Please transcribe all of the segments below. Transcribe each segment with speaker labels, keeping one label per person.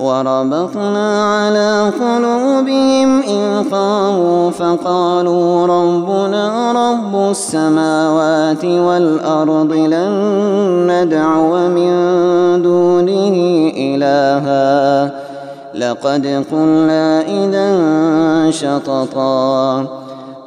Speaker 1: وربطنا على قلوبهم إذ قاموا فقالوا ربنا رب السماوات والأرض لن ندعو من دونه إلها. لقد قلنا إذا شططا.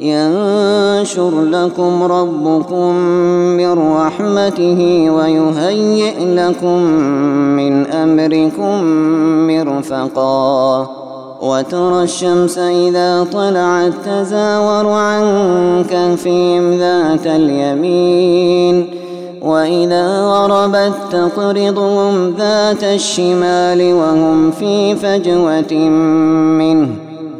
Speaker 1: ينشر لكم ربكم من رحمته ويهيئ لكم من أمركم مرفقا. وترى الشمس إذا طلعت تزاور عن كهفهم ذات اليمين. وإذا غربت تقرضهم ذات الشمال وهم في فجوة منه.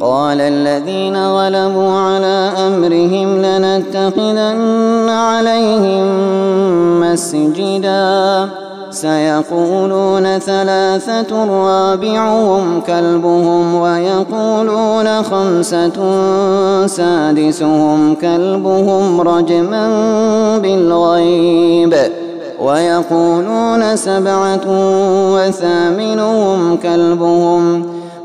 Speaker 1: قال الذين غلبوا على أمرهم لنتخذن عليهم مسجدا. سيقولون ثلاثة رابعهم كلبهم ويقولون خمسة سادسهم كلبهم رجما بالغيب. ويقولون سبعة وثامنهم كلبهم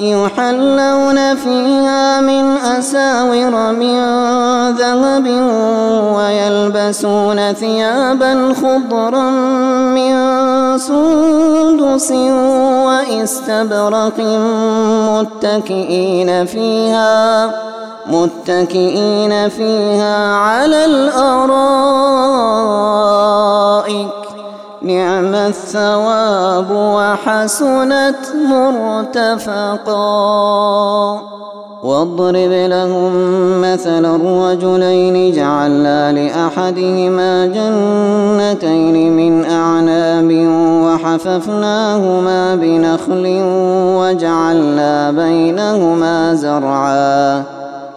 Speaker 1: يحلون فيها من أساور من ذهب ويلبسون ثيابا خضرا من سندس وإستبرق متكئين فيها متكئين فيها على الأرائك نعم الثواب وحسنت مرتفقا. واضرب لهم مثل الرجلين جعلنا لأحدهما جنتين من أعناب وحففناهما بنخل وجعلنا بينهما زرعا.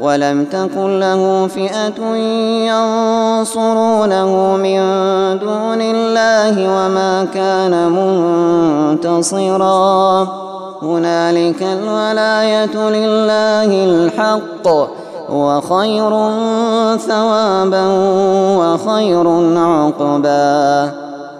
Speaker 1: ولم تكن له فئة ينصرونه من دون الله وما كان منتصرا. هنالك الولاية لله الحق وخير ثوابا وخير عقبا.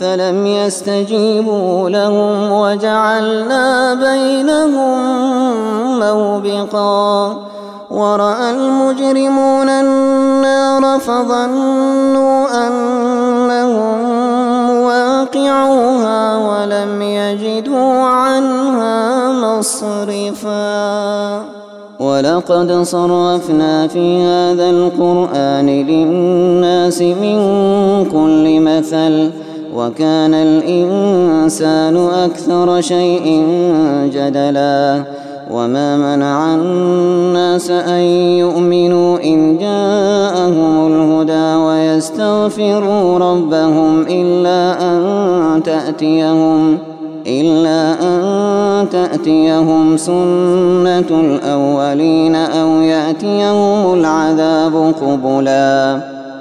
Speaker 1: فلم يستجيبوا لهم وجعلنا بينهم موبقا. ورأى المجرمون النار فظنوا أنهم واقعوها ولم يجدوا عنها مصرفا. ولقد صرفنا في هذا القرآن للناس من كل مثل. وكان الإنسان أكثر شيء جدلا وما منع الناس أن يؤمنوا إن جاءهم الهدى ويستغفروا ربهم إلا أن تأتيهم إلا أن تأتيهم سنة الأولين أو يأتيهم العذاب قبلا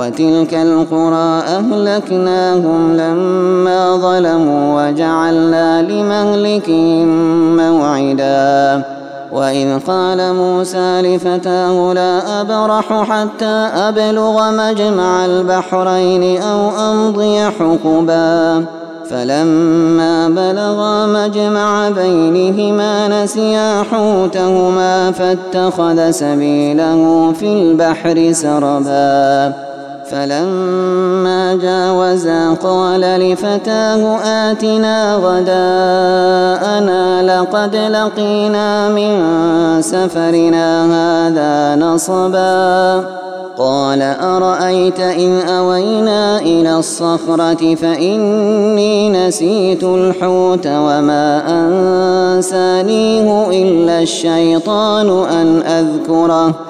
Speaker 1: وتلك القرى أهلكناهم لما ظلموا وجعلنا لمهلكهم موعدا. وإذ قال موسى لفتاه لا أبرح حتى أبلغ مجمع البحرين أو أمضي حقباً. فلما بلغا مجمع بينهما نسيا حوتهما فاتخذ سبيله في البحر سربا. فلما جاوزا قال لفتاه آتنا غداءنا لقد لقينا من سفرنا هذا نصبا. قال أرأيت إن أوينا إلى الصخرة فإني نسيت الحوت وما أنسانيه إلا الشيطان أن أذكره.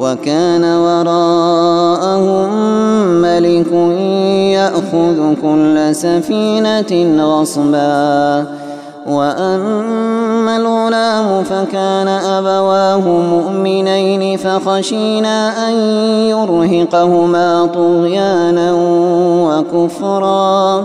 Speaker 1: وكان وراءهم ملك يأخذ كل سفينة غصبا. وأما الغلام فكان أبواه مؤمنين فخشينا أن يرهقهما طغيانا وكفرا.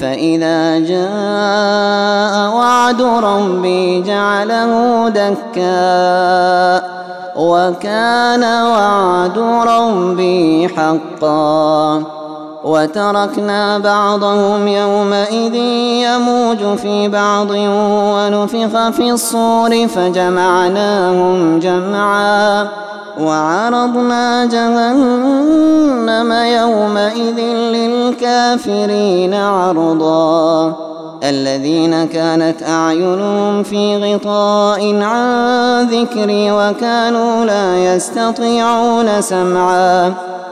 Speaker 1: فإذا جاء وعد ربي جعله دكا وكان وعد ربي حقا وتركنا بعضهم يومئذ يموج في بعض ونفخ في الصور فجمعناهم جمعا وعرضنا جهنم يومئذ للكافرين عرضا الذين كانت أعينهم في غطاء عن ذكري وكانوا لا يستطيعون سمعا